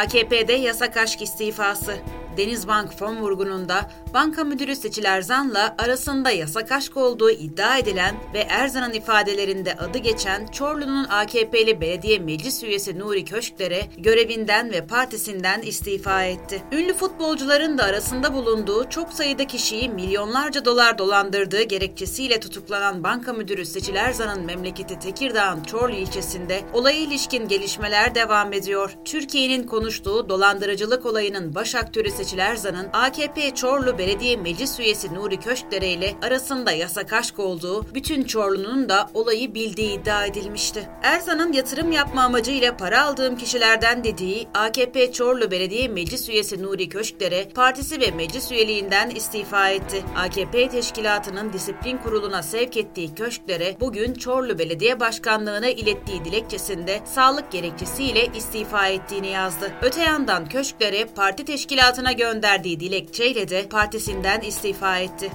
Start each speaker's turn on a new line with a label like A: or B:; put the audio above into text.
A: AKP'de yasak aşk istifası. Denizbank fon vurgununda banka müdürü Seçil Erzan'la arasında yasak aşk olduğu iddia edilen ve Erzan'ın ifadelerinde adı geçen Çorlu'nun AKP'li belediye meclis üyesi Nuri Köşkler'e görevinden ve partisinden istifa etti. Ünlü futbolcuların da arasında bulunduğu çok sayıda kişiyi milyonlarca dolar dolandırdığı gerekçesiyle tutuklanan banka müdürü Seçil Erzan'ın memleketi Tekirdağ'ın Çorlu ilçesinde olaya ilişkin gelişmeler devam ediyor. Türkiye'nin konuştuğu dolandırıcılık olayının baş aktörü Seçil Erzan'ın AKP Çorlu Belediye Meclis Üyesi Nuri Köşkdere ile arasında yasak aşk olduğu, bütün Çorlu'nun da olayı bildiği iddia edilmişti. Erzan'ın yatırım yapma amacıyla para aldığım kişilerden dediği AKP Çorlu Belediye Meclis Üyesi Nuri Köşkdere, partisi ve meclis üyeliğinden istifa etti. AKP teşkilatının disiplin kuruluna sevk ettiği Köşkdere, bugün Çorlu Belediye Başkanlığı'na ilettiği dilekçesinde sağlık gerekçesiyle istifa ettiğini yazdı. Öte yandan Köşkdere parti teşkilatına gönderdiği dilekçeyle de partisinden istifa etti.